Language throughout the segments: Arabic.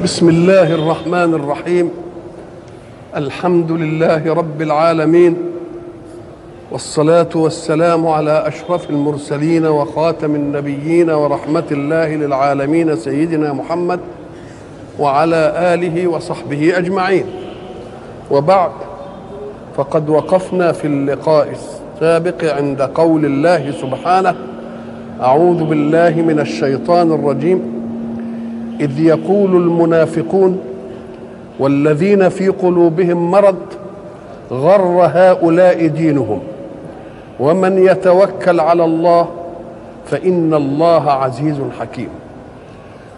بسم الله الرحمن الرحيم. الحمد لله رب العالمين. والصلاة والسلام على أشرف المرسلين وخاتم النبيين ورحمة الله للعالمين سيدنا محمد وعلى آله وصحبه أجمعين. وبعد فقد وقفنا في اللقاء السابق عند قول الله سبحانه أعوذ بالله من الشيطان الرجيم. إذ يقول المنافقون والذين في قلوبهم مرض غر هؤلاء دينهم ومن يتوكل على الله فإن الله عزيز حكيم.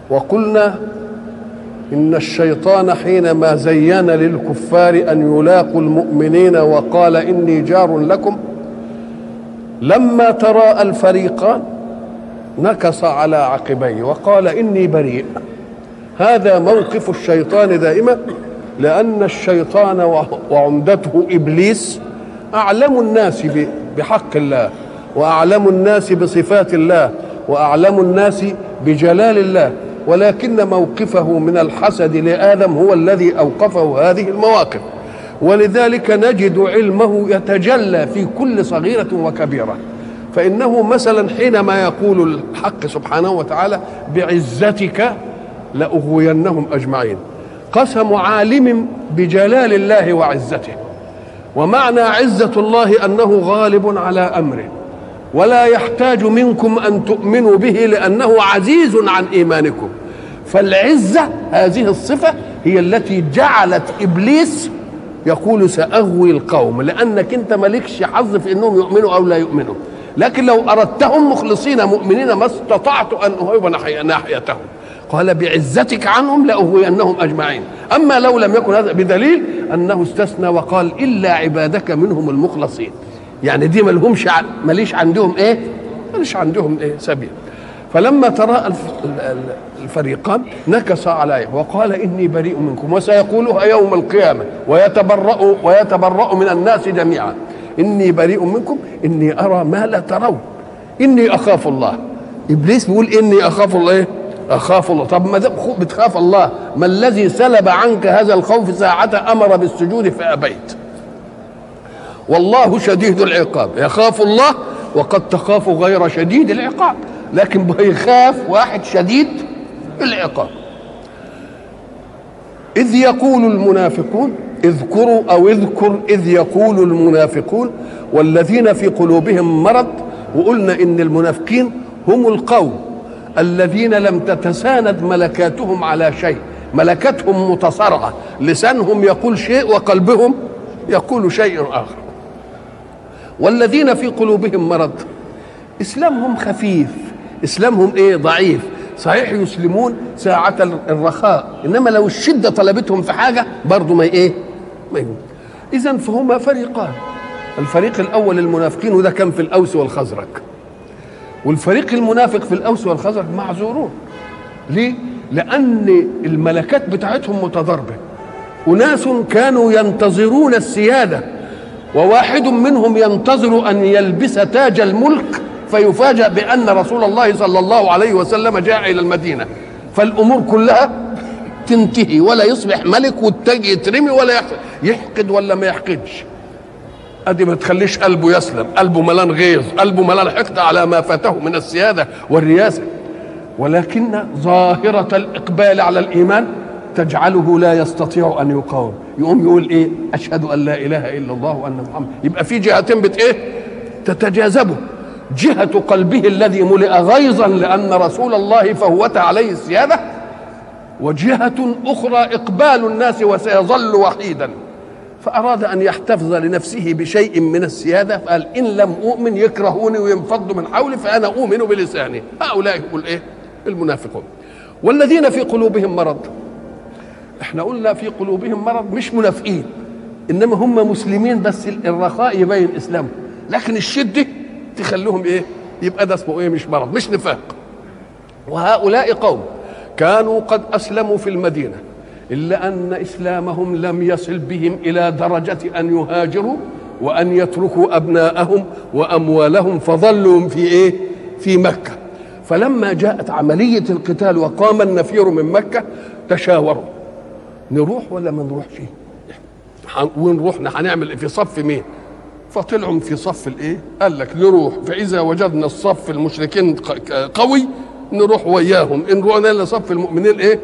وقلنا إن الشيطان حينما زين للكفار أن يلاقوا المؤمنين وقال إني جار لكم لما تراءى الفريقان نكص على عقبيه وقال إني بريء. هذا موقف الشيطان دائما لأن الشيطان وعمدته إبليس أعلم الناس بحق الله وأعلم الناس بصفات الله وأعلم الناس بجلال الله ولكن موقفه من الحسد لآدم هو الذي أوقفه هذه المواقف. ولذلك نجد علمه يتجلى في كل صغيرة وكبيرة. فإنه مثلا حينما يقول الحق سبحانه وتعالى بعزتك لأغوينهم أجمعين. قسم عالم بجلال الله وعزته. ومعنى عزة الله أنه غالب على أمره. ولا يحتاج منكم أن تؤمنوا به لأنه عزيز عن إيمانكم. فالعزة هذه الصفة هي التي جعلت إبليس يقول سأغوي القوم. لأنك أنت مالكش حظ في أنهم يؤمنوا أو لا يؤمنوا. لكن لو أردتهم مخلصين مؤمنين ما استطعت أن أهيب ناحيتهم. قال بعزتك عنهم لأغوينهم أجمعين. أما لو لم يكن هذا بدليل أنه استثنى وقال إلا عبادك منهم المخلصين. يعني دي ملهمش ماليش عندهم إيه؟ ماليش عندهم إيه؟ سبيل. فلما تراءى الفريقان نكص عليه وقال إني بريء منكم وسيقولها يوم القيامة ويتبرأ ويتبرأ من الناس جميعا. إني بريء منكم إني أرى ما لا ترون. إني أخاف الله. إبليس بيقول إني أخاف الله إيه؟ أخاف الله. طب ما بتخاف الله. ما الذي سلب عنك هذا الخوف ساعة أمر بالسجود فابيت والله شديد العقاب. يخاف الله وقد تخاف غير شديد العقاب. لكن بيخاف واحد شديد العقاب. إذ يقول المنافقون اذكروا أو اذكر إذ يقول المنافقون والذين في قلوبهم مرض وقلنا إن المنافقين هم القوم. الذين لم تتساند ملكاتهم على شيء. ملكتهم متصارعة. لسانهم يقول شيء وقلبهم يقول شيء آخر. والذين في قلوبهم مرض. إسلامهم خفيف. إسلامهم إيه؟ ضعيف. صحيح يسلمون ساعة الرخاء. إنما لو الشدة طلبتهم في حاجة برضو ما إيه؟ ما إذا فهما فريقان. الفريق الأول المنافقين وده كان في الأوس والخزرج. والفريق المنافق في الأوس والخزرج معذورون. ليه؟ لأن الملكات بتاعتهم متضاربة. أناس كانوا ينتظرون السيادة وواحد منهم ينتظر أن يلبس تاج الملك فيفاجأ بأن رسول الله صلى الله عليه وسلم جاء إلى المدينة. فالأمور كلها تنتهي ولا يصبح ملك والتاج يترمي ولا يحقد ولا ما يحقدش. أدي ما تخليش قلبه يسلم قلبه ملان غيظ قلبه ملان حقد على ما فاته من السيادة والرياسة. ولكن ظاهرة الإقبال على الإيمان تجعله لا يستطيع أن يقاوم. يقوم يقول إيه؟ أشهد أن لا إله إلا الله وأن محمد. يبقى في جهتين بت إيه؟ تتجاذبه. جهة قلبه الذي ملئ غيظا لأن رسول الله فوت عليه السيادة وجهة أخرى إقبال الناس وسيظل وحيدا. فأراد أن يحتفظ لنفسه بشيء من السيادة فقال إن لم أؤمن يكرهوني وينفضوا من حولي فأنا أؤمن بلساني. هؤلاء هم الإيه؟ المنافقون. والذين في قلوبهم مرض. إحنا قلنا في قلوبهم مرض مش منافقين إنما هم مسلمين بس الرخاء يبين اسلامهم لكن الشدة تخليهم إيه؟ يبقى ده اسمه إيه؟ مش مرض مش نفاق. وهؤلاء قوم كانوا قد أسلموا في المدينة. إلا أن إسلامهم لم يصل بهم إلى درجة أن يهاجروا وأن يتركوا أبناءهم وأموالهم فظلوا في إيه؟ في مكة. فلما جاءت عملية القتال وقام النفير من مكة تشاوروا. نروح ولا ما نروحش؟ وين رحنا هنعمل في صف مين؟ فطلعوا في صف الإيه؟ قال لك نروح. فإذا وجدنا الصف المشركين قوي نروح وياهم إن رحنا لصف المؤمنين إيه؟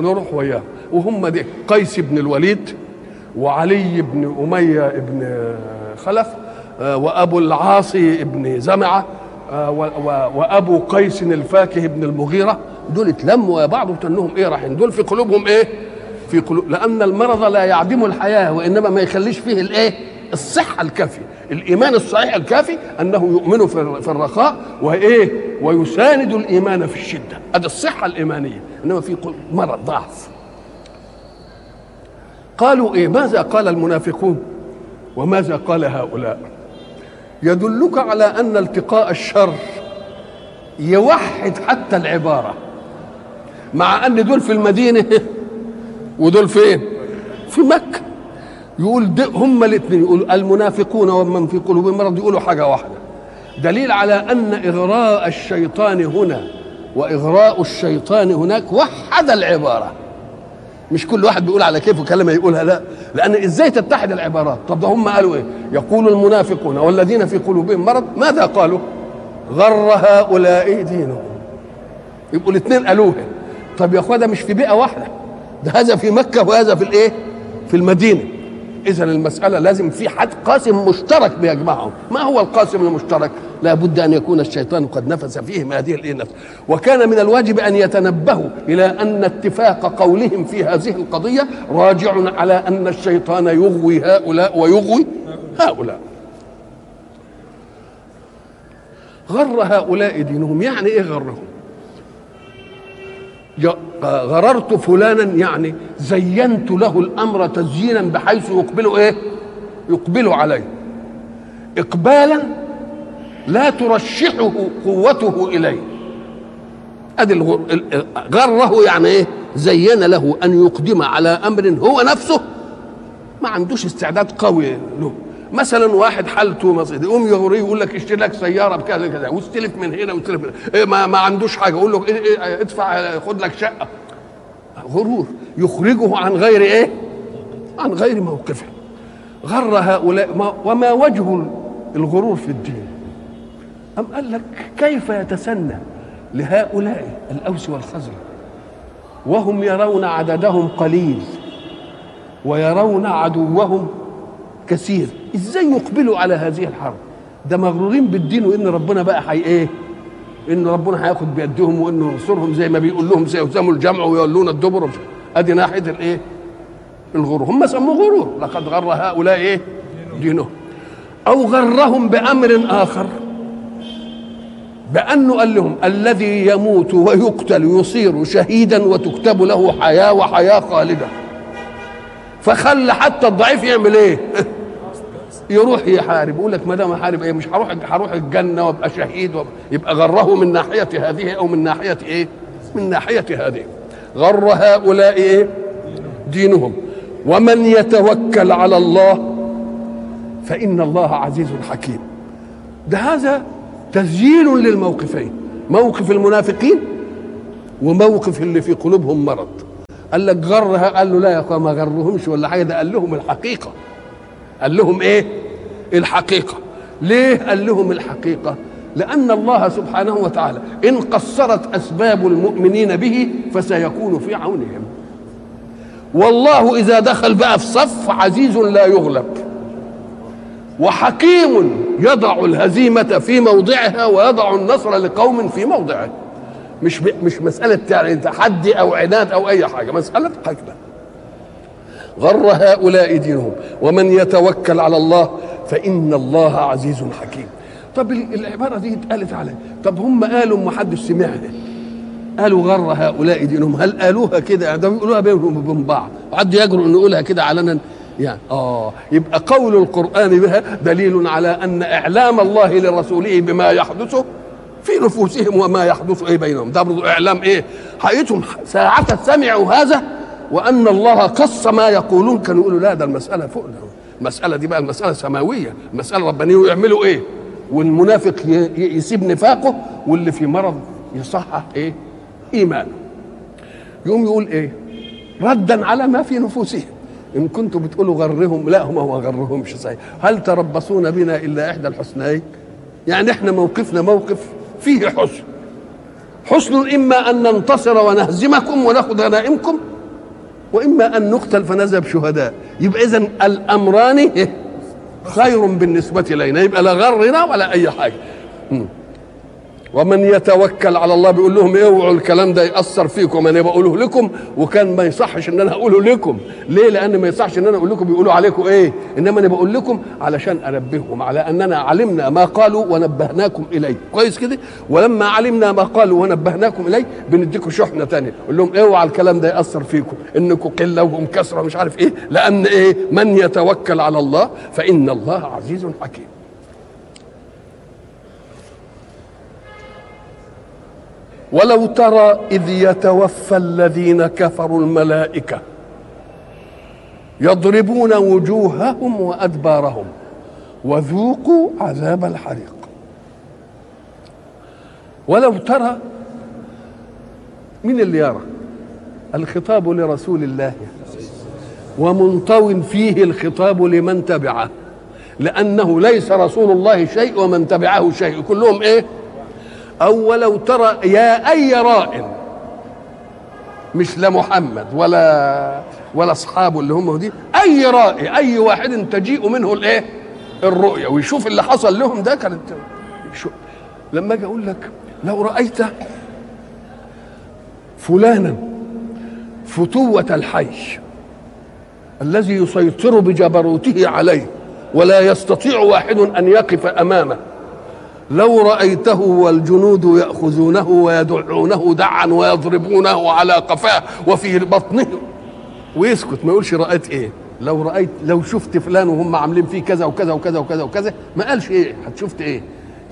نروح وياهم وهم دي قيس بن الوليد وعلي بن أمية بن خلف وأبو العاصي بن زمعة وأبو قيس الفاكه بن المغيرة. دول اتلموا يا بعض وتنهم إيه رايحين؟ دول في قلوبهم إيه؟ في قلوب لأن المرض لا يعدم الحياة وإنما ما يخليش فيه الإيه؟ الصحة الكافية. الإيمان الصحيح الكافي أنه يؤمن في الرخاء وإيه؟ ويساند الإيمان في الشدة. هذه الصحة الإيمانية. إنما في مرض ضعف. قالوا إيه؟ ماذا قال المنافقون؟ وماذا قال هؤلاء؟ يدلك على أن التقاء الشر يوحد حتى العبارة. مع أن دول في المدينة ودول فين؟ في مكة. يقول هم الاثنين. يقول المنافقون ومن في قلوبهم مرض. يقولوا حاجة واحدة. دليل على أن إغراء الشيطان هنا وإغراء الشيطان هناك وحد العبارة. مش كل واحد بيقول على كيفه كلمه يقولها لا. لأن إزاي تتحد العبارات؟ طب ده هم قالوا إيه؟ يقول المنافقون والذين في قلوبهم مرض. ماذا قالوا؟ غر هؤلاء دينهم. يبقوا الاثنين قالوها. طب يا اخويا ده مش في بيئة واحدة. ده هذا في مكة وهذا في الإيه؟ في المدينة. إذا المسألة لازم في حد قاسم مشترك بيجمعهم. ما هو القاسم المشترك؟ لا بد أن يكون الشيطان قد نفس فيهم هذه الايه النفس وكان من الواجب أن يتنبهوا إلى أن اتفاق قولهم في هذه القضية راجع على أن الشيطان يغوي هؤلاء ويغوي هؤلاء. غر هؤلاء دينهم. يعني إيه غرهم؟ غررت فلانا يعني زينت له الأمر تزيينا بحيث يقبل إيه؟ يقبل عليه اقبالا لا ترشحه قوته إليه. أدي غره يعني إيه؟ زين له أن يقدم على أمر هو نفسه. ما عندوش استعداد قوي له. مثلا واحد حالته مصيد يقوم يغريه يقول لك اشتري لك سيارة بكذا كذا واستلف من هنا واستلف من هنا. إيه ما, ما عندوش حاجة يقول له إيه إيه ادفع خد لك شقة. غرور. يخرجه عن غير إيه؟ عن غير موقفه. غر هؤلاء ما وما وجه الغرور في الدين؟ أم قال لك كيف يتسنى لهؤلاء الأوس والخزرج؟ وهم يرون عددهم قليل ويرون عدوهم كثير. إزاي يقبلوا على هذه الحرب؟ ده مغرورين بالدين وان ربنا بقى حي إيه؟ إن ربنا هياخد بيدهم وإنه ينصرهم زي ما بيقول لهم سيهزموا الجمع ويولون الدبر ادي ناحيه الايه الغرور. هم سموه غرور. لقد غر هؤلاء إيه؟ دينهم. أو غرهم بأمر آخر. بأنه قال لهم الذي يموت ويقتل يصير شهيدا وتكتب له حياة وحياة خالدة. فخلى حتى الضعيف يعمل إيه؟ يروح يحارب يقول لك ما دام أحارب إيه مش هروح هروح الجنة وأبقى شهيد وابقى يبقى غره من ناحية هذه أو من ناحية إيه؟ من ناحية هذه. غر هؤلاء إيه؟ دينهم. ومن يتوكل على الله فإن الله عزيز حكيم. ده هذا تسجيل للموقفين. موقف المنافقين وموقف اللي في قلوبهم مرض. قال لك غرها قال له لا يا ما غرهمش ولا حاجة ده قال لهم الحقيقة. قال لهم إيه؟ الحقيقة. ليه قال لهم الحقيقة؟ لأن الله سبحانه وتعالى إن قصرت أسباب المؤمنين به فسيكون في عونهم. والله إذا دخل بقى في صف عزيز لا يغلب وحكيم يضع الهزيمة في موضعها ويضع النصر لقوم في موضعه. مش مش مسألة يعني تحدي أو عناد أو أي حاجة مسألة حكمه غر هؤلاء دينهم. ومن يتوكل على الله فإن الله عزيز حكيم. طب العبارة دي اتقالت على طب هم قالوا ما حدش سمعها. قالوا غر هؤلاء دينهم. هل قالوها كده؟ ده بيقولوها بينهم وبين بعض. حد يجرؤ إنه يقولها كده علنا يعني. آه. يبقى قول القرآن بها دليل على أن إعلام الله لرسوله بما يحدث في نفوسهم وما يحدث إيه بينهم. ده برضه إعلام إيه؟ حقيقتهم. ساعة سمعوا هذا وأن الله قص ما يقولون. كانوا يقولوا لا ده المسألة فوقنا المساله دي بقى المسألة سماوية. المساله ربانية ويعملوا إيه؟ والمنافق يسيب نفاقه واللي في مرض يصحح إيه؟ إيمانه. يقوم يقول إيه؟ ردا على ما في نفوسهم. إن كنتم بتقولوا غرهم لا هم ما غرهمش صحيح. هل تربصون بنا إلا إحدى الحسنيين؟ يعني إحنا موقفنا موقف فيه حسن. حسن إما أن ننتصر ونهزمكم وناخذ غنائمكم وإما أن نقتل فنذهب شهداء. يبقى اذا الأمران خير بالنسبة الينا يبقى لا غرنا ولا أي حاجة. ومن يتوكل على الله بيقول لهم اوعوا الكلام ده يأثر فيكم. أنا بقوله لكم وكان ما يصحش إن أنا أقوله لكم. ليه؟ لأن ما يصحش إن أنا أقول لكم بيقولوا عليكم إيه؟ إنما أنا بقول لكم علشان أنبههم على أننا علمنا ما قالوا ونبهناكم إليه. كويس كده؟ ولما علمنا ما قالوا ونبهناكم إليه بنديكم شحنة ثانية نقول لهم اوعوا الكلام ده يأثر فيكم. إنكم قلة وهم كثره مش عارف إيه. لأن إيه؟ من يتوكل على الله فإن الله عزيز حكيم. ولو ترى إذ يتوفى الذين كفروا الملائكة يضربون وجوههم وأدبارهم وذوقوا عذاب الحريق. ولو ترى من اللي يرى الخطاب لرسول الله. ومنطو فيه الخطاب لمن تبعه لأنه ليس رسول الله شيء ومن تبعه شيء. كلهم إيه؟ أو ولو ترى يا أي راء مش لمحمد ولا ولا أصحابه اللي هم دي أي راء أي واحد تجيء منه الإيه؟ الرؤية ويشوف اللي حصل لهم ده كانت شو لما أجي أقول لك لو رأيت فلانا فتوة الحي الذي يسيطر بجبروته عليه ولا يستطيع واحد أن يقف أمامه لو رأيته والجنود يأخذونه ويدعونه دعا ويضربونه على قفاه وفي بطنه. ويسكت ما يقولش رأيت إيه. لو رأيت لو شفت فلان وهم عاملين فيه كذا وكذا وكذا وكذا وكذا ما قالش إيه. هتشفت إيه.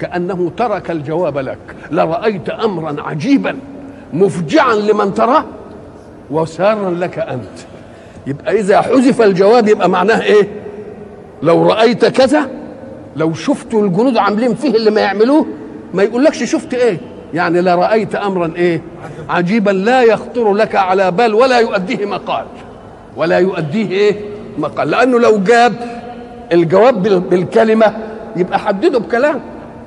كأنه ترك الجواب لك. لرأيت أمرا عجيبا مفجعا لمن تراه وسارا لك أنت. يبقى إذا حذف الجواب يبقى معناه إيه؟ لو رأيت كذا لو شفتوا الجنود عاملين فيه اللي ما يعملوه ما يقولكش شفت إيه؟ يعني لرأيت امرا إيه؟ عجيبا لا يخطر لك على بال ولا يؤديه مقال. ولا يؤديه إيه؟ مقال. لأنه لو جاب الجواب بالكلمة يبقى حدده بكلام.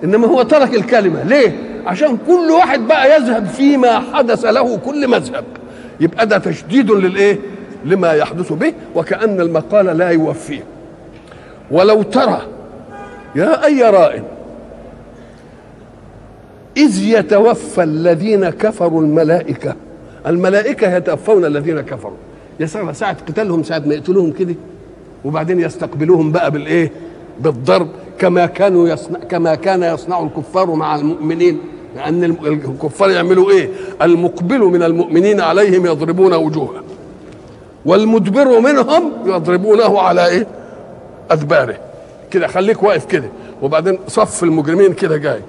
إنما هو ترك الكلمة. ليه؟ عشان كل واحد بقى يذهب فيما حدث له كل مذهب. يبقى ده تشديد للإيه؟ لما يحدث به وكأن المقال لا يوفيه. ولو ترى يا أي راء إذ يتوفى الذين كفروا الملائكة. الملائكة يتوفون الذين كفروا. يا ساعة قتالهم ساعة ما يقتلوهم كده وبعدين يستقبلوهم بقى بالإيه؟ بالضرب. كما كانوا يصنع كما كان يصنع الكفار مع المؤمنين. لأن الكفار يعملوا إيه؟ المقبل من المؤمنين عليهم يضربون وجوههم. والمدبر منهم يضربونه على إيه؟ أدباره. كده خليك واقف كده. وبعدين صف المجرمين كده جاي.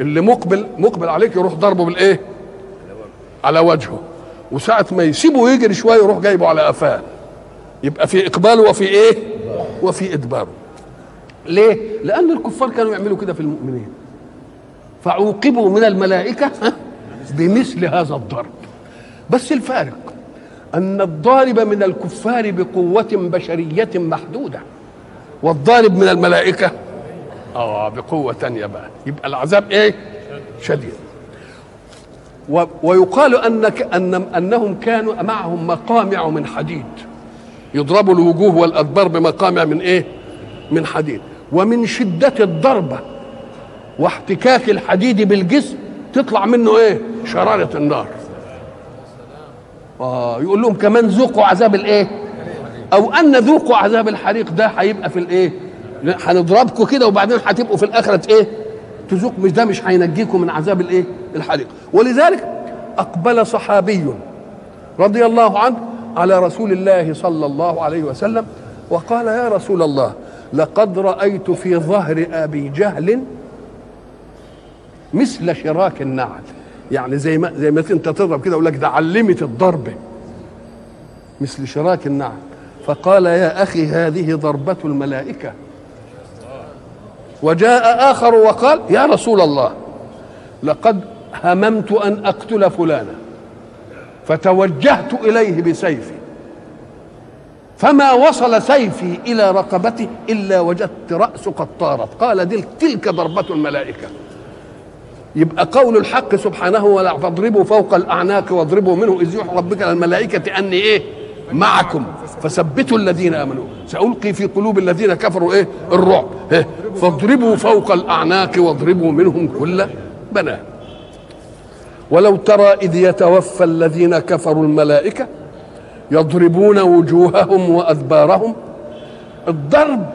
اللي مقبل مقبل عليك يروح ضربه بالإيه؟ على وجهه. وساعة ما يسيبه يجري شوية يروح جايبه على قفاه. يبقى في إقباله وفي إيه؟ وفي إدباره ليه؟ لأن الكفار كانوا يعملوا كده في المؤمنين. فعوقبوا من الملائكة بمثل هذا الضرب. بس الفارق أن الضارب من الكفار بقوة بشرية محدودة. والضارب من الملائكة. آه بقوة تانية بقى يبقى العذاب إيه؟ شديد. و ويقال أنك أن أنهم كانوا معهم مقامع من حديد. يضربوا الوجوه والأدبار بمقامع من إيه؟ من حديد. ومن شدة الضربة واحتكاك الحديد بالجسم تطلع منه إيه؟ شرارة النار. آه يقول لهم كمان ذوقوا عذاب الإيه؟ أو أن ذوقوا عذاب الحريق ده هيبقى في الإيه؟ هنضربكم كده وبعدين هتبقوا في الآخرة إيه؟ تذوق مش ده مش هينجيكم من عذاب الإيه؟ الحريق. ولذلك أقبل صحابي رضي الله عنه على رسول الله صلى الله عليه وسلم وقال يا رسول الله لقد رأيت في ظهر أبي جهل مثل شراك النعل يعني زي ما زي ما أنت تضرب كده أقول لك ده علمت الضرب. مثل شراك النعل فقال يا أخي هذه ضربة الملائكة. وجاء آخر وقال يا رسول الله لقد هممت أن أقتل فلانا فتوجهت إليه بسيفي فما وصل سيفي إلى رقبته إلا وجدت راسه قد طارت. قال تلك ضربة الملائكة. يبقى قول الحق سبحانه ولا فاضربوا فوق الأعناق واضربوا منه إذ يوحي ربك للملائكة أني إيه؟ معكم. فثبتوا الذين آمنوا. سألقي في قلوب الذين كفروا إيه؟ الرعب. إيه؟ فاضربوا فوق الأعناق واضربوا منهم كل بنان ولو ترى إذ يتوفى الذين كفروا الملائكة يضربون وجوههم وأدبارهم الضرب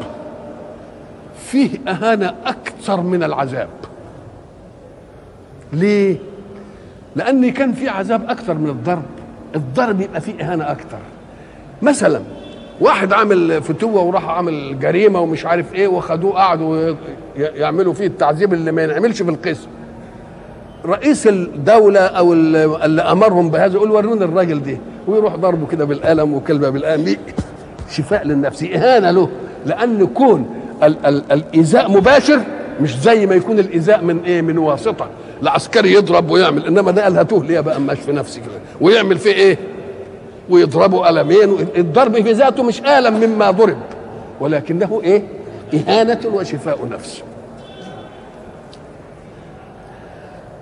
فيه اهانه أكثر من العذاب. ليه؟ لأن كان في عذاب أكثر من الضرب. الضرب يبقى فيه إهانة أكثر. مثلا. واحد عامل فتوة وراح عامل جريمة ومش عارف إيه وخدوه قعدوا يعملوا فيه التعذيب اللي ما ينعملش في القسم. رئيس الدولة أو اللي أمرهم بهذا يقول وروني الراجل ده ويروح ضربه كده بالقلم وكلمة بالقلم. دي شفاء للنفس إهانة له. لأن كون ال- ال- الإيذاء مباشر مش زي ما يكون الإيذاء من إيه من واسطة. العسكري يضرب ويعمل إنما ده قال هاتوه ليه بقى؟ ماش في نفسي كده. ويعمل فيه إيه؟ ويضربه قلمين الضرب في ذاته مش ألم مما ضرب. ولكنه إيه؟ إهانة وشفاء نفس.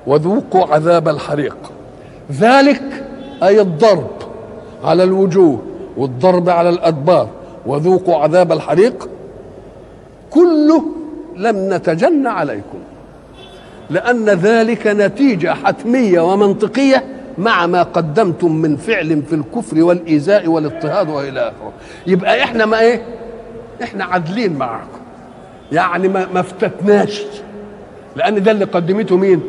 وذوقوا عذاب الحريق. ذلك أي الضرب على الوجوه والضرب على الأدبار. وذوقوا عذاب الحريق. كله لم نتجن عليكم. لأن ذلك نتيجة حتمية ومنطقية مع ما قدمتم من فعل في الكفر والإيذاء والاضطهاد وإلى آخره. يبقى إحنا ما إيه؟ إحنا عادلين معكم. يعني ما, ما افتتناش. لأن ده اللي قدمته مين؟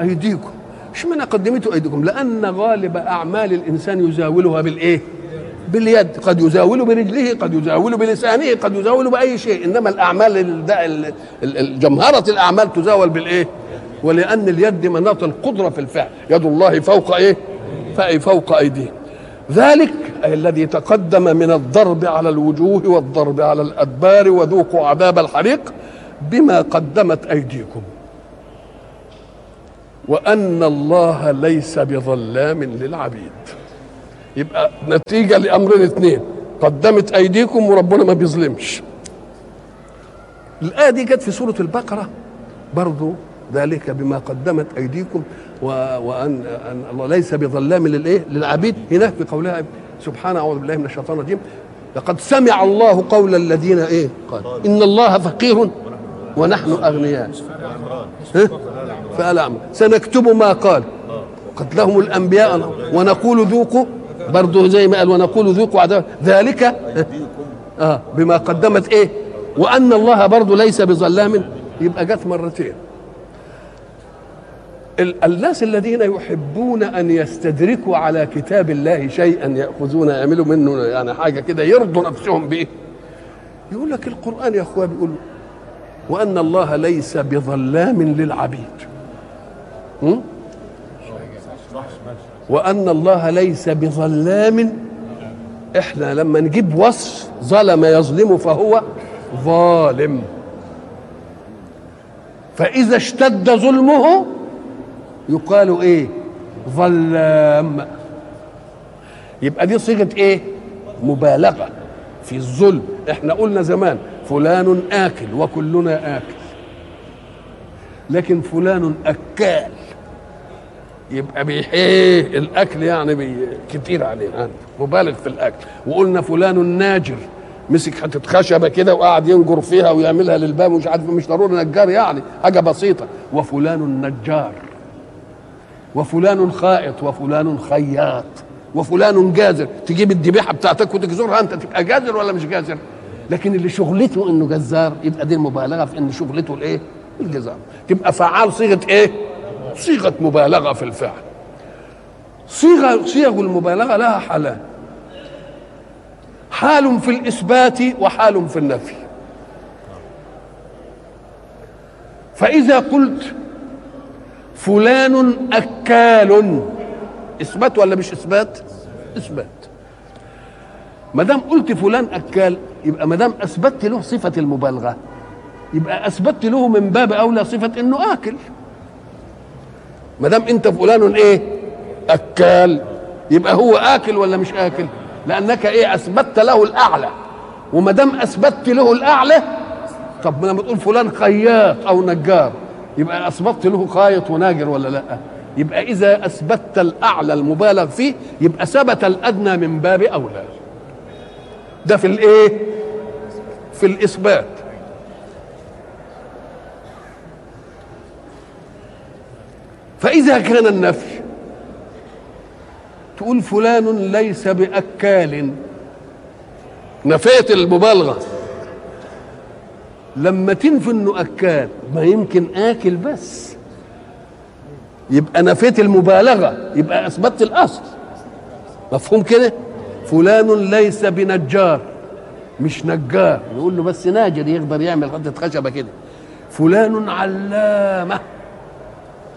أيديكم. اشمعنى قدمته أيديكم؟ لأن غالب أعمال الإنسان يزاولها بالإيه؟ باليد. قد يزاول برجله قد يزاول بلسانه قد يزاول بأي شيء. إنما الأعمال ال- ال- ال- جمهرة الأعمال تزاول بالإيه؟ ولأن اليد مناط القدرة في الفعل. يد الله فوق إيه؟ فأي فوق أيديه ذلك أي الذي تقدم من الضرب على الوجوه والضرب على الأدبار وذوقوا عذاب الحريق بما قدمت أيديكم. وأن الله ليس بظلام للعبيد. يبقى نتيجة لأمرين اثنين قدمت أيديكم وربنا ما بيظلمش. الآية دي جت في سورة البقرة برضو ذلك بما قدمت أيديكم و... وأن أن الله ليس بظلام للإيه؟ للعبيد. هناك في قولها سبحانه أعوذ بالله من الشيطان الرجيم. لقد سمع الله قول الذين إيه؟ قال إن الله فقير ونحن؟ فقال أعمى. سنكتب ما قال. قتلهم الأنبياء ونقول ذوقوا. برضه زي ما قال ونقول ذوقوا عذاب. ذلك آه بما قدمت إيه؟ وأن الله برضه ليس بظلام. يبقى جت مرتين. الناس الذين يحبون أن يستدركوا على كتاب الله شيئا يأخذون يعملوا منه يعني حاجة كده يرضوا نفسهم به يقول لك القرآن يا اخويا بيقول وأن الله ليس بظلام للعبيد? وأن الله ليس بظلام إحنا لما نجيب وصف ظلم يظلم فهو ظالم. فإذا اشتد ظلمه يقال إيه؟ ظلام يبقى دي صيغة إيه؟ مبالغة. في الظلم. إحنا قلنا زمان فلان آكل وكلنا آكل. لكن فلان أكال. يبقى بيحيه الأكل يعني بي كتير عليه مبالغ في الأكل. وقلنا فلان ناجر. مسك حتة خشبة كده وقعد ينجر فيها ويعملها للباب ومش عارف مش ضروري نجار يعني. حاجة بسيطة. وفلان نجار. وفلان خائط وفلان خياط وفلان جازر. تجيب الذبيحة بتاعتك وتجزرها أنت. تبقى جازر ولا مش جازر؟ لكن اللي شغلته إنه جزار يبقى دي المبالغة في إن شغلته الإيه؟ الجزار. تبقى فعال صيغة إيه؟ صيغة مبالغة في الفعل. صيغة صيغ المبالغة لها حالان. حال في الإثبات وحال في النفي. فإذا قلت فلان أكال. إثبات ولا مش إثبات؟ إثبات. ما دام قلت فلان أكال يبقى ما دام أثبتت له صفة المبالغة يبقى أثبتت له من باب أولى صفة إنه آكل. ما دام أنت فلان إيه؟ أكال. يبقى هو آكل ولا مش آكل؟ لأنك إيه؟ أثبتت له الأعلى. وما دام أثبتت له الأعلى طب لما تقول فلان خياط أو نجار يبقى اثبتت له خايط وناجر ولا لا؟ يبقى إذا اثبتت الأعلى المبالغ فيه يبقى ثبت الأدنى من باب أولى. ده في الإيه؟ في الإثبات. فإذا كان النفي تقول فلان ليس بأكال. نفيت المبالغة. لما تنفي انه اكال ما يمكن آكل بس. يبقى نفيت المبالغة يبقى اثبتت الأصل. مفهوم كده؟ فلان ليس بنجار مش نجار. نقول له بس ناجر يقدر يعمل حتة خشبة كده. فلان علامة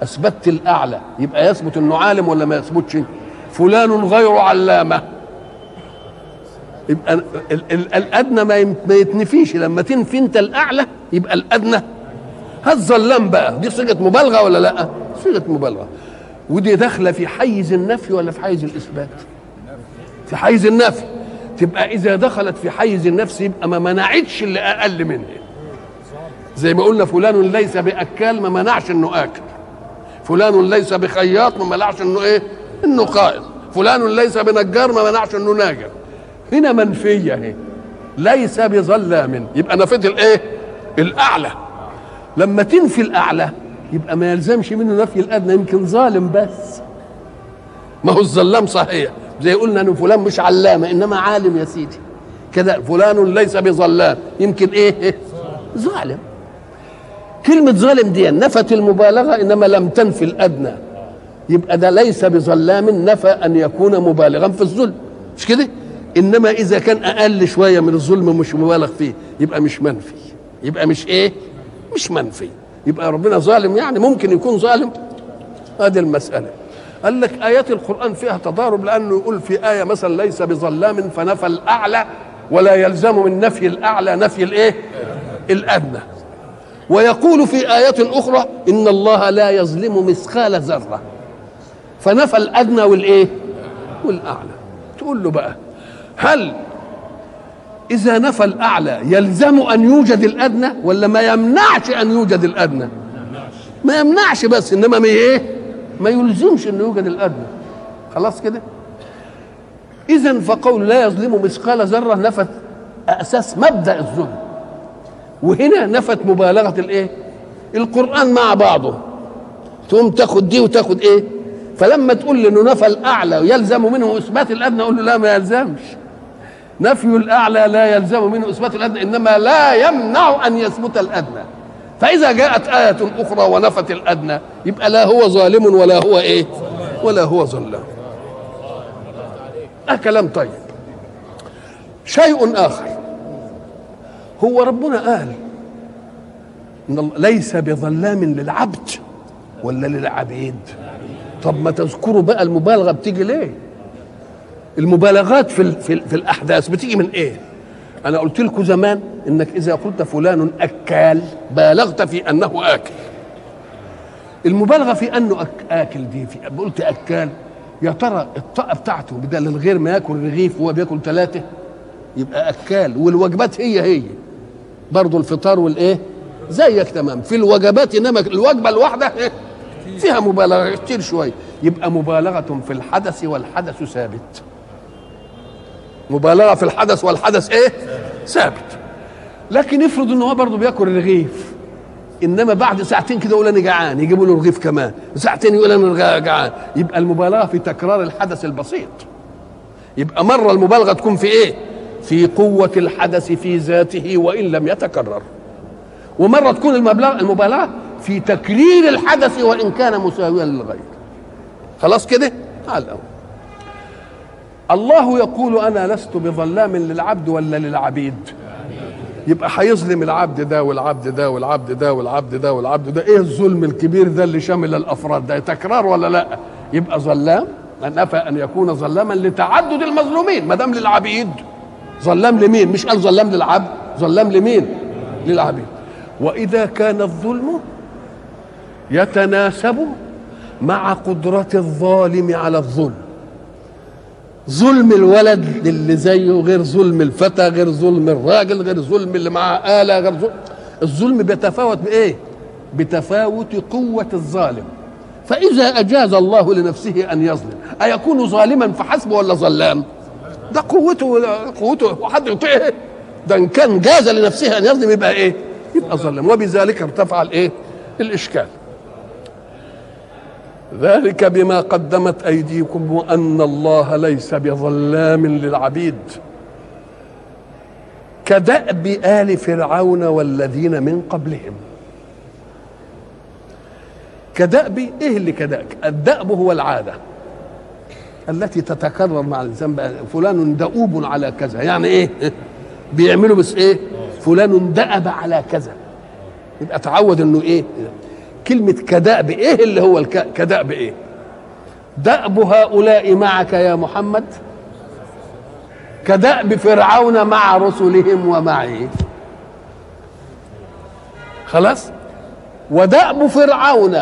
اثبتت الأعلى. يبقى يثبت إنه عالم ولا ما يثبتش؟ فلان غير علامة. يبقى ال ال الأدنى ما ما يتنفيش. لما تنفي أنت الأعلى يبقى الأدنى. هالظلام بقى؟ دي صيغة مبالغة ولا لأ؟ صيغة مبالغة. ودي داخلة في حيز النفي ولا في حيز الإثبات؟ في حيز النفي. تبقى إذا دخلت في حيز النفس يبقى ما منعتش اللي أقل منه. زي ما قلنا فلان ليس بأكال ما منعش إنه آكل. فلان ليس بخياط ما منعش إنه إيه؟ إنه قائد فلان ليس بنجار ما منعش إنه ناجر. هنا منفية اهي ليس بظلام. يبقى نفيت الايه الأعلى. لما تنفي الأعلى يبقى ما يلزمش منه نفي الأدنى يمكن ظالم بس. ما هو الظلام صحيح. زي قلنا ان فلان مش علامة إنما عالم يا سيدي. كده فلان ليس بظلام. يمكن إيه؟ ظالم. كلمة ظالم دي نفت المبالغة إنما لم تنفي الأدنى. يبقى ده ليس بظلام نفى أن يكون مبالغا في الظلم. مش كده؟ إنما إذا كان أقل شوية من الظلم مش مبالغ فيه يبقى مش منفي. يبقى مش إيه؟ مش منفي. يبقى ربنا ظالم يعني ممكن يكون ظالم؟ هذه المسألة. قال لك آيات القرآن فيها تضارب لأنه يقول في آية مثلا ليس بظلام فنفى الأعلى ولا يلزم من نفي الأعلى نفي الإيه؟ الأدنى. ويقول في آيات أخرى إن الله لا يظلم مثقال ذرة. فنفى الأدنى والإيه؟ والأعلى. تقول له بقى هل إذا نفى الأعلى يلزم أن يوجد الأدنى ولا ما يمنعش أن يوجد الأدنى؟ ما يمنعش بس إنما ما إيه؟ ما يلزمش أن يوجد الأدنى. خلاص كده؟ إذا فقول لا يظلم مثقال ذرة نفت أساس مبدأ الظلم وهنا نفت مبالغة الإيه؟ القرآن مع بعضه. تقوم تاخد دي وتاخد إيه؟ فلما تقول إنه نفى الأعلى يلزم منه إثبات الأدنى أقول له لا ما يلزمش. نفي الأعلى لا يلزم منه إثبات الأدنى إنما لا يمنع أن يثبت الأدنى. فإذا جاءت آية أخرى ونفت الأدنى يبقى لا هو ظالم ولا هو إيه؟ ولا هو ظلام. آه كلام طيب. شيء آخر. هو ربنا قال الله ليس بظلام للعبد ولا للعبيد. طب ما تذكروا بقى المبالغة بتيجي ليه؟ المبالغات في في, في الأحداث بتيجي من إيه؟ أنا قلت لكم زمان إنك إذا قلت فلان اكال بالغت في أنه آكل. المبالغة في أنه آكل دي في قلت اكال يا ترى الطاقة بتاعته بدل الغير ما يأكل رغيف وهو بيأكل ثلاثة يبقى اكال والوجبات هي هي. برضه الفطار والإيه؟ زيك تمام. في الوجبات إنما الوجبة الواحدة إيه؟ فيها مبالغة كتير شوية يبقى مبالغة في الحدث والحدث ثابت. مبالغه في الحدث والحدث إيه؟ ثابت. لكن افرض إن هو برضه بياكل رغيف إنما بعد ساعتين كده يقول أنا جعان يجيبوا له رغيف كمان. ساعتين يقول أنا جعان. يبقى المبالغه في تكرار الحدث البسيط. يبقى مرة المبالغة تكون في إيه؟ في قوة الحدث في ذاته وإن لم يتكرر. ومرة تكون المبالغة, المبالغة في تكرير الحدث وإن كان مساويا للغير. خلاص كده؟ تعال الأول. الله يقول أنا لست بظلام للعبد ولا للعبيد. يبقى هيظلم العبد ده والعبد ده والعبد ده والعبد ده والعبد ده. إيه الظلم الكبير ده اللي شامل الأفراد ده؟ تكرار ولا لا؟ يبقى ظلام. نفى أن يكون ظلاما لتعدد المظلومين ما دام للعبيد. ظلام لمين؟ مش قال ظلام للعبد ظلام لمين؟ للعبيد. وإذا كان الظلم يتناسب مع قدرة الظالم على الظلم. ظلم الولد للي زيه غير ظلم الفتى غير ظلم الراجل غير ظلم اللي معاه آلة غير ظلم الظلم بيتفاوت بإيه؟ بتفاوت قوة الظالم فإذا أجاز الله لنفسه أن يظلم أيكون ظالما فحسب ولا ظلام؟ ده قوته قوته وحد يطيعه ده إن كان جاز لنفسه أن يظلم يبقى إيه؟ يبقى ظلم وبذلك ارتفع الإيه؟ الإشكال ذلك بما قدمت أيديكم وان الله ليس بظلام للعبيد. كدأب آل فرعون والذين من قبلهم. كدأب إيه اللي كداب الدأب هو العادة التي تتكرر مع الانسان فلان دؤوب على كذا يعني إيه؟ بيعملوا بس إيه؟ فلان دأب على كذا. يبقى تعود إنه إيه؟ كلمة كدأب إيه اللي هو. كدأب إيه دأب هؤلاء معك يا محمد كدأب فرعون مع رسلهم ومعي خلاص ودأب فرعون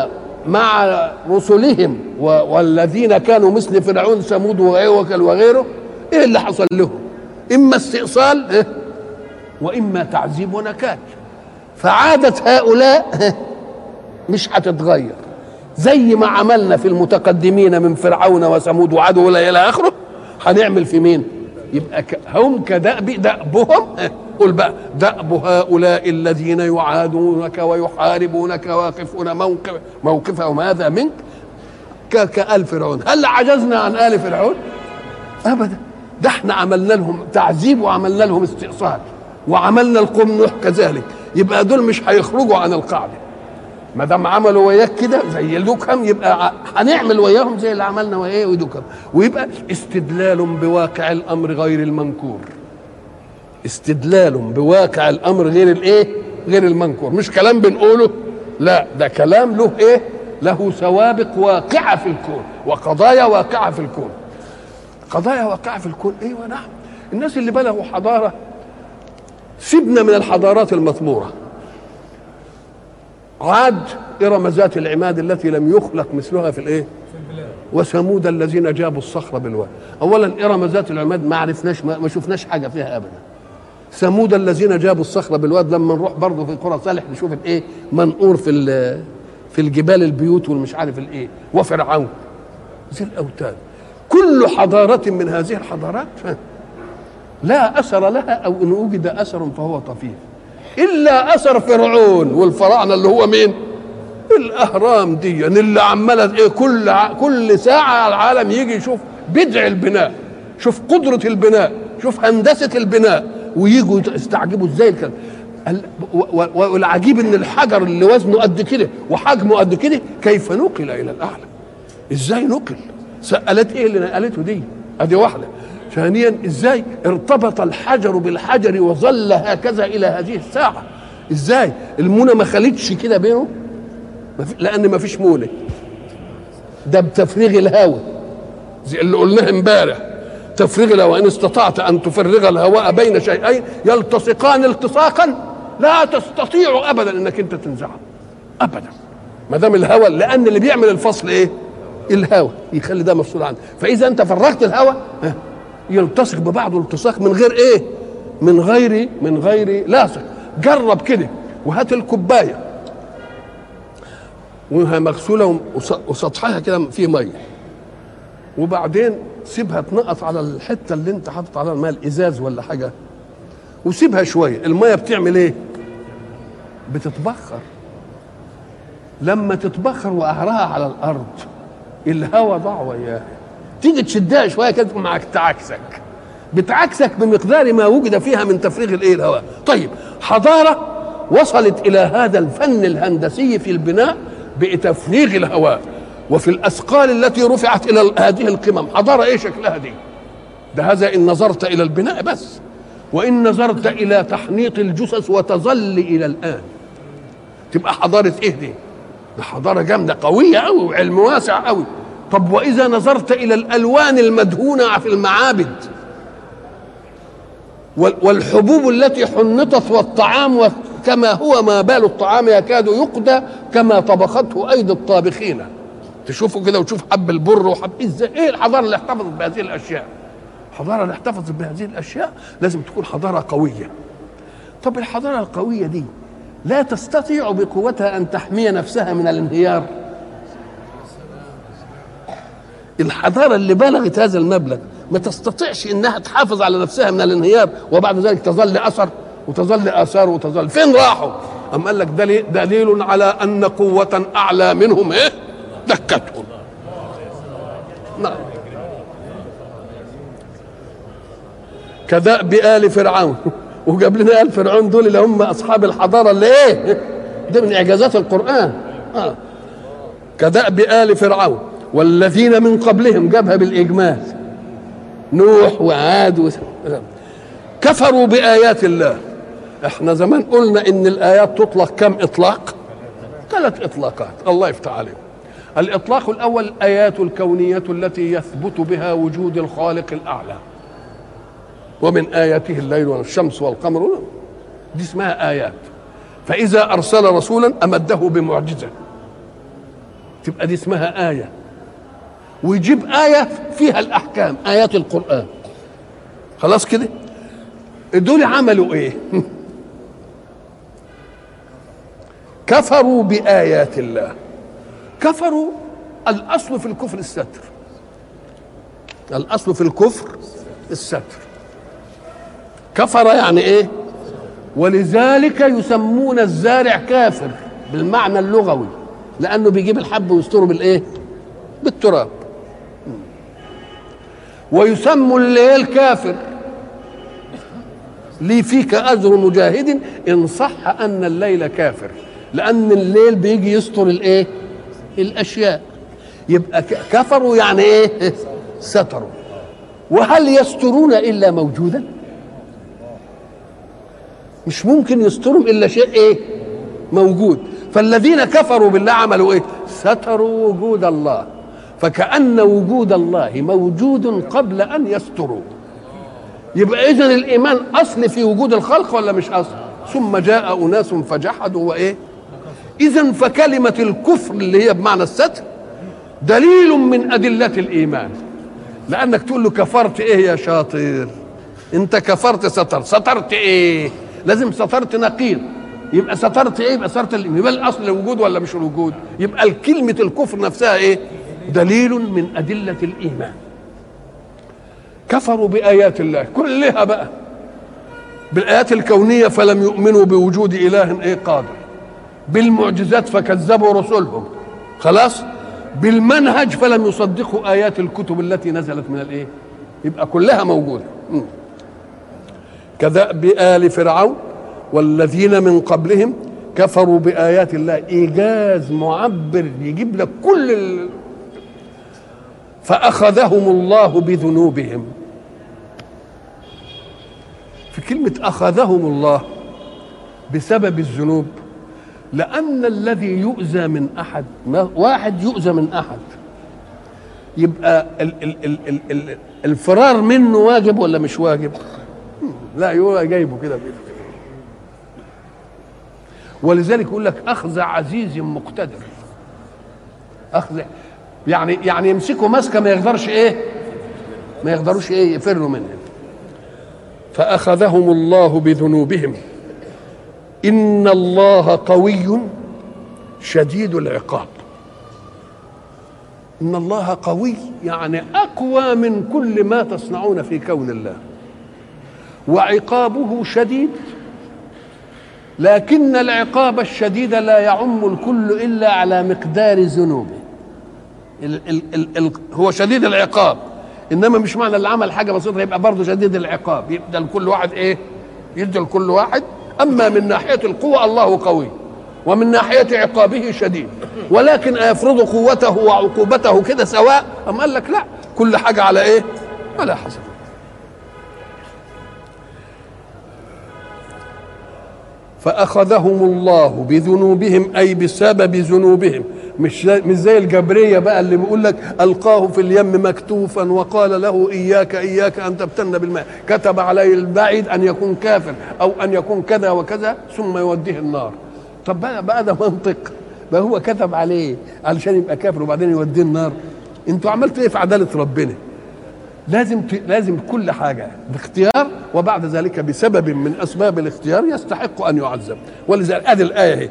مع رسلهم. والذين كانوا مثل فرعون ثمود وغيره وغيره إيه اللي حصل لهم إما استئصال إيه؟ وإما تعذيب ونكال فعادة هؤلاء مش هتتغير. زي ما عملنا في المتقدمين من فرعون وثمود وعاد ولا إلى اخره هنعمل في مين؟ يبقى هم كدأب دأبهم؟ قل بقى دأب هؤلاء الذين يعادونك ويحاربونك واقفون موقف موقفهم هذا منك؟ كآل فرعون. هل عجزنا عن آل فرعون؟ أبدا. ده إحنا عملنا لهم تعذيب وعملنا لهم استئصال وعملنا القوم نوح كذلك. يبقى دول مش هيخرجوا عن القاعدة. ما دام عملوا وياك كده زي دوكهم يبقى هنعمل وياهم زي اللي عملنا وياه ودوكهم ويبقى استدلال بواقع الأمر غير المنكور. استدلال بواقع الأمر غير الإيه؟ غير المنكور. مش كلام بنقوله لا ده كلام له إيه؟ له سوابق واقعة في الكون وقضايا واقعة في الكون. قضايا واقعة في الكون إيوه نعم. الناس اللي بلغوا حضارة سيبنا من الحضارات المثمورة. عاد إرم ذات العماد التي لم يخلق مثلها في الإيه؟ وثمود الذين جابوا الصخر بالواد. أولا إرم ذات العماد ما عرفناش ما, شفناش حاجة فيها أبدا. ثمود الذين جابوا الصخر بالواد لما نروح برضه في قرى صالح نشوف الإيه؟ منقور في في الجبال البيوت والمش عارف الإيه وفرعون. ذي الأوتاد. كل حضارة من هذه الحضارات لا أثر لها أو إن وجد اثر فهو طفيف. إلا أثر فرعون. والفراعنه اللي هو مين؟ الأهرام دي اللي عماله إيه؟ كل. كل ساعة العالم يجي يشوف بدع البناء شوف قدرة البناء شوف هندسة البناء ويجوا يستعجبوا إزاي الكلام؟ والعجيب إن الحجر اللي وزنه قد كده وحجمه قد كده كيف نقل إلى الأعلى؟ إزاي نقل؟ سألت إيه اللي نقلته دي؟ أدي واحدة. ثانيا إزاي ارتبط الحجر بالحجر وظل هكذا إلى هذه الساعة؟ إزاي؟ المونة ما خلتش كده بينه لأن ما فيش مونة. ده بتفريغ الهواء زي اللي قلناه امبارح. تفريغ الهواء إن استطعت أن تفرغ الهواء بين شيئين يلتصقان التصاقا. لا تستطيع ابدا إنك أنت تنزعه ابدا. ما دام الهواء لأن اللي بيعمل الفصل إيه؟ الهواء يخلي ده مفصول عنه. فإذا أنت فرغت الهواء يلتصق ببعضه التصاق من غير إيه؟ من غير من غير لاصق. جرب كده وهات الكوباية. وهي مغسولة وسطحها كده فيه مية. وبعدين سيبها تنقط على الحتة اللي انت حاطط عليها الماء الإزاز ولا حاجة. وسيبها شوية. المية بتعمل إيه؟ بتتبخر. لما تتبخر وقهرها على الأرض الهواء ضاع وياها. تيجي تشدها شوية كده معك تعكسك. بتعكسك بمقدار ما وجد فيها من تفريغ الإيه الهواء. طيب حضارة وصلت إلى هذا الفن الهندسي في البناء بتفريغ الهواء وفي الأثقال التي رفعت إلى هذه القمم. حضارة إيه شكلها دي؟ ده هذا إن نظرت إلى البناء بس. وإن نظرت إلى تحنيط الجثث وتظل إلى الآن. تبقى حضارة إيه دي؟ ده حضارة جامدة قوية قوي وعلم واسع قوي طب وإذا نظرت إلى الألوان المدهونة في المعابد والحبوب التي حنطت والطعام كما هو ما بال الطعام يكاد يقدى كما طبخته أيدي الطابخين. تشوفوا كده وتشوف حب البر وحب إزاي إيه الحضارة اللي احتفظت بهذه الأشياء؟ حضارة اللي احتفظت بهذه الأشياء لازم تكون حضارة قوية. طب الحضارة القوية دي لا تستطيع بقوتها أن تحمي نفسها من الانهيار. الحضارة اللي بلغت هذا المبلغ ما تستطيعش إنها تحافظ على نفسها من الانهيار وبعد ذلك تظل اثر وتظل اثار وتظل فين راحوا؟ أم قال لك دليل, دليل على أن قوة أعلى منهم إيه؟ دكتهم نعم كدأب آل فرعون وجاب لنا آل فرعون دول اللي هم أصحاب الحضارة اللي إيه؟ ده من إعجازات القرآن آه. كدأب آل فرعون والذين من قبلهم جابها بالإجمال نوح وعاد و... كفروا بآيات الله. إحنا زمان قلنا إن الآيات تطلق كم؟ إطلاق؟ ثلاث إطلاقات. الله يفتح عليهم. الإطلاق الأول الآيات الكونية التي يثبت بها وجود الخالق الأعلى. ومن آياته الليل والشمس والقمر. دي اسمها آيات. فإذا أرسل رسولا أمده بمعجزة. تبقى دي اسمها آية. ويجيب آية فيها الأحكام آيات القرآن. خلاص كده؟ دول عملوا إيه؟ كفروا بآيات الله. كفروا الأصل في الكفر الستر. الأصل في الكفر الستر. كفر يعني إيه؟ ولذلك يسمون الزارع كافر بالمعنى اللغوي لأنه بيجيب الحب ويستره بالإيه؟ بالتراب. ويسموا الليل كافر. لي فيك اجر مجاهد إن صح أن الليل كافر لأن الليل بيجي يستر الإيه؟ الأشياء. يبقى كفروا يعني إيه؟ ستروا. وهل يسترون إلا موجودا؟ مش ممكن يسترهم إلا شيء إيه؟ موجود. فالذين كفروا بالله عملوا إيه؟ ستروا وجود الله. فكأن وجود الله موجود قبل أن يستروا. يبقى إذن الإيمان أصل في وجود الخلق ولا مش أصل؟ ثم جاء أناس فجحدوا وإيه؟ إذا فكلمة الكفر اللي هي بمعنى الستر دليل من أدلة الإيمان. لأنك تقول له كفرت إيه يا شاطر؟ أنت كفرت ستر. سترت إيه؟ لازم سترت نقيض يبقى سترت إيه؟ يبقى سترت يبقى الأصل الوجود ولا مش الوجود يبقى كلمه الكفر نفسها إيه؟ دليل من أدلة الإيمان. كفروا بآيات الله كلها بقى. بالآيات الكونية فلم يؤمنوا بوجود إله إيه قادر بالمعجزات فكذبوا رسلهم. خلاص؟ بالمنهج فلم يصدقوا آيات الكتب التي نزلت من الإيه؟ يبقى كلها موجودة. م. كدأب آل فرعون والذين من قبلهم كفروا بآيات الله. إيجاز معبر يجيب لك كل. فأخذهم الله بذنوبهم. في كلمة أخذهم الله بسبب الذنوب لأن الذي يؤذى من أحد ما واحد يؤذى من أحد يبقى ال ال ال ال ال الفرار منه واجب ولا مش واجب؟ لا يبقى جايبه كده. ولذلك يقول لك أخذ عزيز مقتدر. أخذ يعني يعني يمسكوا مسكه ما يقدرش إيه؟ ما يقدروش إيه يفروا منه فأخذهم الله بذنوبهم. إن الله قوي شديد العقاب. إن الله قوي يعني أقوى من كل ما تصنعون في كون الله. وعقابه شديد. لكن العقاب الشديد لا يعم الكل إلا على مقدار ذنوبه. ال ال ال ال هو شديد العقاب. إنما مش معنى اللي عمل حاجة بسيطة يبقى برضه شديد العقاب. يبدأ لكل واحد إيه؟ يدي لكل واحد. أما من ناحية القوة الله قوي ومن ناحية عقابه شديد. ولكن يفرض قوته وعقوبته كده سواء؟ أم قال لك لا كل حاجة على إيه؟ على حسب. فأخذهم الله بذنوبهم أي بسبب ذنوبهم. مش مش زي الجبرية بقى اللي بيقول لك ألقاه في اليم مكتوفا وقال له إياك إياك أن تبتن بالماء. كتب عليه البعيد أن يكون كافر أو أن يكون كذا وكذا ثم يوديه النار. طب بقى, بقى ده منطق. بقى هو كتب عليه علشان يبقى كافر وبعدين يوديه النار. أنتوا عملتوا إيه في عدالة ربنا؟ لازم ت... لازم كل حاجة باختيار وبعد ذلك بسبب من أسباب الاختيار يستحق أن يعذب. ولذلك ادي الآية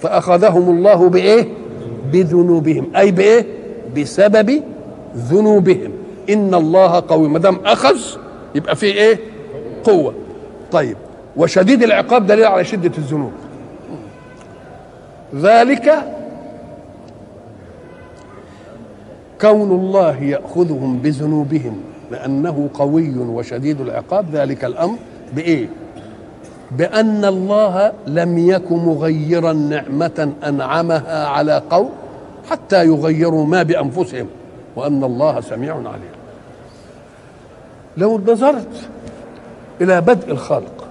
فأخذهم الله بإيه؟ بذنوبهم. أي بإيه؟ بسبب ذنوبهم. إن الله قوي. ما دام أخذ يبقى فيه إيه؟ قوة. طيب وشديد العقاب دليل على شدة الذنوب. ذلك كون الله يأخذهم بذنوبهم لأنه قوي وشديد العقاب. ذلك الأمر بإيه؟ بأن الله لم يك مغيرا نعمة أنعمها على قوم حتى يغيروا ما بأنفسهم وأن الله سميع عليم. لو نظرت إلى بدء الخلق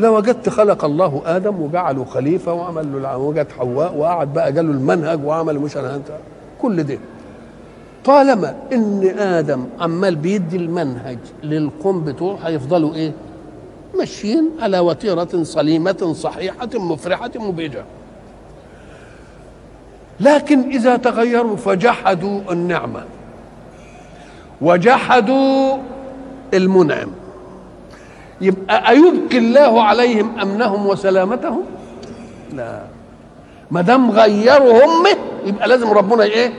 لوجدت خلق الله آدم وجعله خليفة وعمل له وجد حواء وقعد بقى قال له المنهج وعمل مش أنا أنت كل ده طالما إن آدم عمال بيدي المنهج للقوم بتوعه هيفضلوا إيه؟ ماشيين على وتيرة سليمة صحيحة مفرحة مبهجة. لكن إذا تغيروا فجحدوا النعمة. وجحدوا المنعم. يبقى أيبقي الله عليهم أمنهم وسلامتهم؟ لا. ما دام غيروا هم يبقى لازم ربنا إيه؟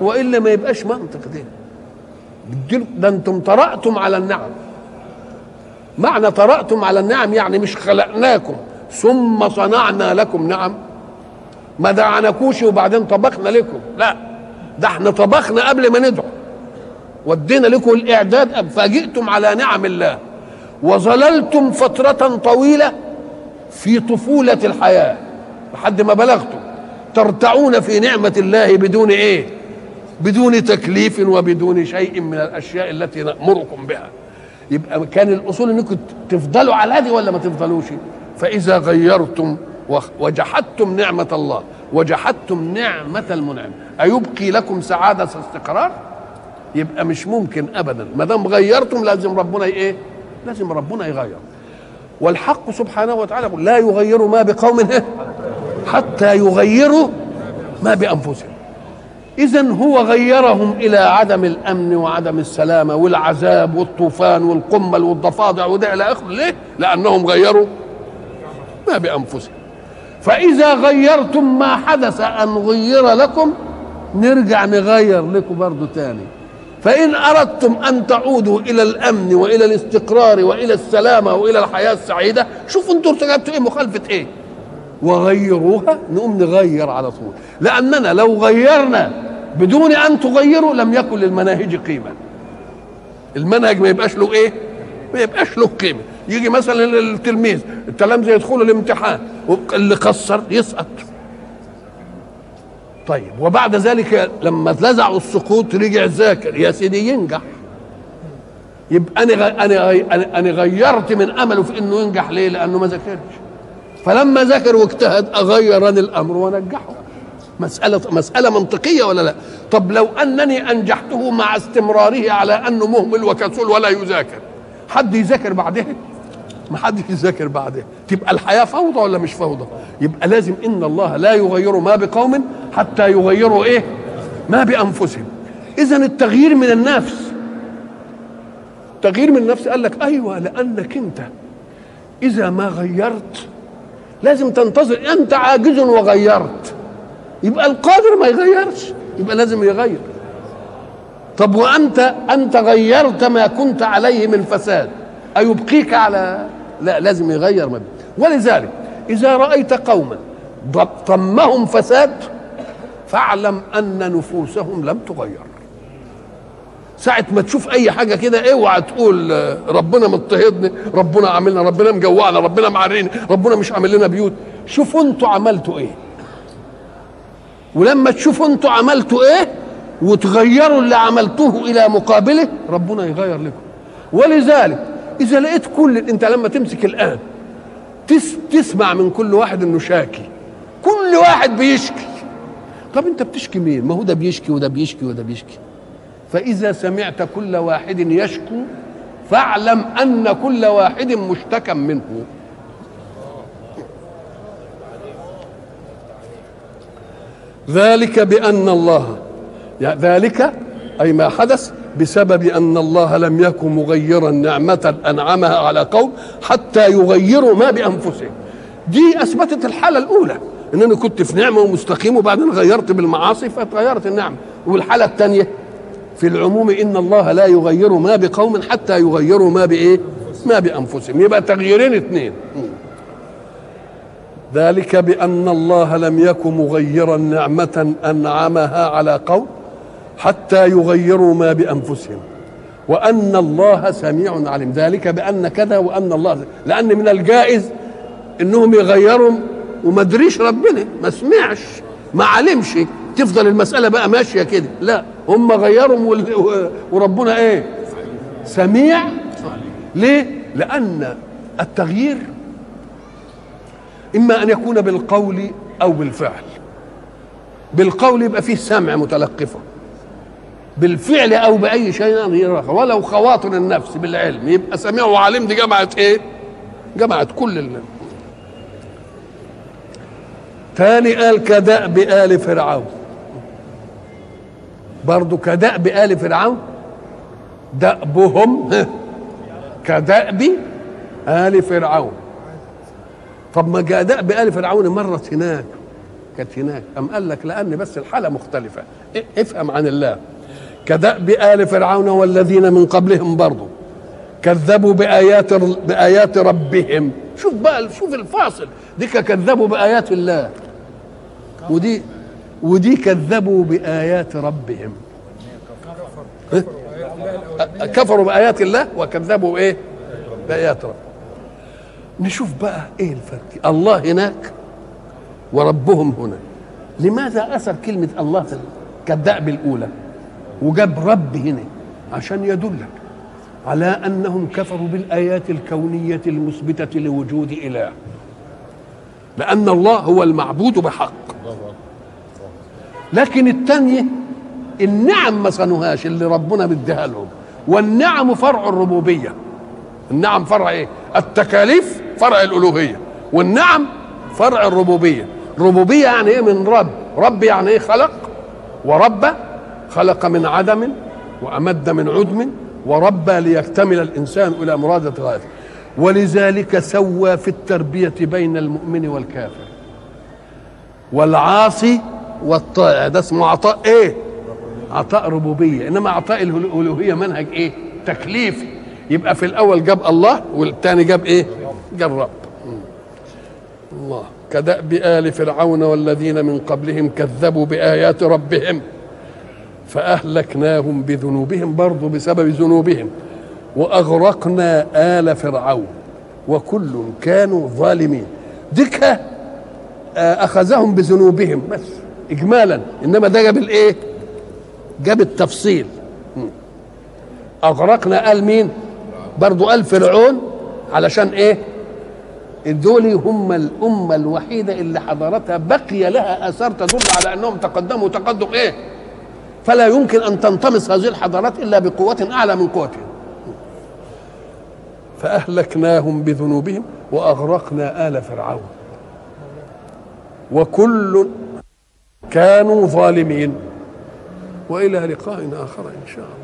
وإلا ما يبقاش منطق ده ده أنتم طرأتم على النعم. معنى طرأتم على النعم يعني مش خلقناكم ثم صنعنا لكم نعم. ما دعناكوش وبعدين طبخنا لكم. لا. ده إحنا طبخنا قبل ما ندعو. ودينا لكم الإعداد فجئتم على نعم الله. وظللتم فترة طويلة في طفولة الحياة لحد ما بلغتم. ترتعون في نعمة الله بدون إيه؟ بدون تكليف وبدون شيء من الأشياء التي نأمركم بها. يبقى كان الأصول إنكم تفضلوا على هذه ولا ما تفضلوش؟ فإذا غيرتم وجحدتم نعمة الله. وجحدتم نعمة المنعم. أيبقي لكم سعادة استقرار؟ يبقى مش ممكن أبدا. ما دام غيرتم لازم ربنا إيه؟ لازم ربنا يغير. والحق سبحانه وتعالى لا يغير ما بقوم حتى يغيروا ما بأنفسهم. اذا هو غيرهم إلى عدم الأمن وعدم السلامه والعذاب والطوفان والقمل والضفادع وده إلى آخره. ليه؟ لأنهم غيروا ما بأنفسهم. فإذا غيرتم ما حدث أن غير لكم نرجع نغير لكم برضه تاني. فإن أردتم أن تعودوا إلى الأمن وإلى الاستقرار وإلى السلامة وإلى الحياة السعيدة شوفوا أنتم ارتكبتوا إيه مخالفة إيه؟ وغيروها نقوم نغير على طول. لأننا لو غيرنا بدون أن تغيروا لم يكن للمناهج قيمة. المنهج ما يبقاش له إيه؟ ما يبقاش له قيمة. يجي مثلا التلميذ التلامذة يدخلوا الامتحان اللي قصر يسقط طيب وبعد ذلك لما اتلزعوا السقوط رجع ذاكر يا سيدي ينجح يبقى أنا أنا أنا غيرت من أمله في إنه ينجح ليه؟ لأنه ما ذاكرش فلما ذاكر واجتهد اغير أنا الأمر وأنجحه مسألة مسألة منطقية ولا لا؟ طب لو أنني أنجحته مع استمراره على أنه مهمل وكسول ولا يذاكر حد يذاكر بعدها؟ ما حدش يذاكر بعدها. تبقى الحياة فوضى ولا مش فوضى؟ يبقى لازم إن الله لا يغير ما بقوم حتى يغيروا إيه؟ ما بأنفسهم. إذا التغيير من النفس. تغيير من النفس قال لك أيوة لأنك أنت إذا ما غيرت لازم تنتظر. أنت عاجز وغيرت. يبقى القادر ما يغيرش. يبقى لازم يغير. طب وأنت؟ أنت غيرت ما كنت عليه من فساد أيبقيك على لا لازم يغير ما ولذلك إذا رأيت قوما طمهم فساد فاعلم أن نفوسهم لم تغير. ساعة ما تشوف أي حاجة كده اوعى تقول ربنا مضطهدني ربنا عاملنا ربنا مجوعنا ربنا معريني ربنا مش عامل لنا بيوت. شوفوا أنتوا عملتوا إيه. ولما تشوفوا أنتوا عملتوا إيه وتغيروا اللي عملتوه إلى مقابله ربنا يغير لكم. ولذلك إذا لقيت كل أنت لما تمسك الآن تس تسمع من كل واحد إنه شاكي. كل واحد بيشكي. طب أنت بتشكي مين؟ ما هو ده بيشكي وده بيشكي وده بيشكي. فإذا سمعت كل واحد يشكو فاعلم أن كل واحد مشتكى منه. ذلك بأن الله يعني ذلك أي ما حدث بسبب أن الله لم يكن مغيرا نعمة أنعمها على قوم حتى يغيروا ما بأنفسهم. دي أثبتت الحالة الأولى. ان أنا كنت في نعمة ومستقيم وبعدين غيرت بالمعاصي فتغيرت النعمة. والحالة الثانية في العموم إن الله لا يغير ما بقوم حتى يغيروا ما بإيه؟ ما بأنفسهم. يبقى تغييرين اثنين ذلك بأن الله لم يكن مغيرا نعمة أنعمها على قوم حتى يغيروا ما بأنفسهم. وأن الله سميع عليم. ذلك بأن كذا وأن الله لأن من الجائز إنهم يغيروا وما أدريش ربنا. ما سمعش ما علمش. تفضل المسألة بقى ماشية كده. لا هم غيروا وربنا إيه؟ سميع. ليه؟ لأن التغيير إما أن يكون بالقول أو بالفعل. بالقول يبقى فيه سمع متلقفة. بالفعل أو بأي شيء ولو خواطر النفس بالعلم. يبقى سميع وعليم دي جمعت إيه؟ جمعت كل اللي. تاني قال كدأب آل فرعون. برضو كدأب آل فرعون. دأبهم كدأب آل فرعون. طب ما دأب آل فرعون مرت هناك. كانت هناك. أم قال لك لأن بس الحالة مختلفة. افهم عن الله. كدأب آل فرعون والذين من قبلهم برضو. كذبوا بآيات بآيات ربهم. شوف بقى شوف الفاصل. دي كذبوا بآيات الله. ودي ودي كذبوا بآيات ربهم. كفروا بآيات الله وكذبوا إيه؟ بآيات رب. نشوف بقى إيه الفرق. الله هناك وربهم هنا. لماذا أثر كلمة الله في كالدأب الأولى؟ وجاب رب هنا عشان يدلك على أنهم كفروا بالآيات الكونية المثبتة لوجود إله. لأن الله هو المعبود بحق. لكن الثانية النعم ما صنوهاش اللي ربنا مديها لهم. والنعم فرع الربوبية. النعم فرع إيه؟ التكاليف فرع الألوهية. والنعم فرع الربوبية. ربوبية يعني إيه من رب؟ رب يعني إيه خلق؟ ورب خلق من عدم وأمد من عدم وربى ليكتمل الإنسان إلى مرادة غايته ولذلك سوى في التربية بين المؤمن والكافر. والعاصي والطائع. ده اسمه عطاء إيه؟ عطاء ربوبية. إنما عطاء الألوهية منهج إيه؟ تكليفي يبقى في الأول جاب الله والثاني جاب إيه؟ جاب رب. الله. كدأب آل فرعون والذين من قبلهم كذبوا بآيات ربهم. فأهلكناهم بذنوبهم برضو بسبب ذنوبهم وأغرقنا آل فرعون وكل كانوا ظالمين. ديك أخذهم بذنوبهم بس إجمالا. إنما ده جاب الإيه؟ جاب التفصيل. أغرقنا آل مين؟ برضو آل فرعون علشان إيه؟ دول هم الأمة الوحيدة اللي حضارتها بقي لها آثار تدل على أنهم تقدموا تقدم إيه؟ فلا يمكن أن تنطمس هذه الحضارات إلا بقوة أعلى من قوتهم فأهلكناهم بذنوبهم وأغرقنا آل فرعون. وكل كانوا ظالمين. وإلى لقاء آخر إن شاء الله.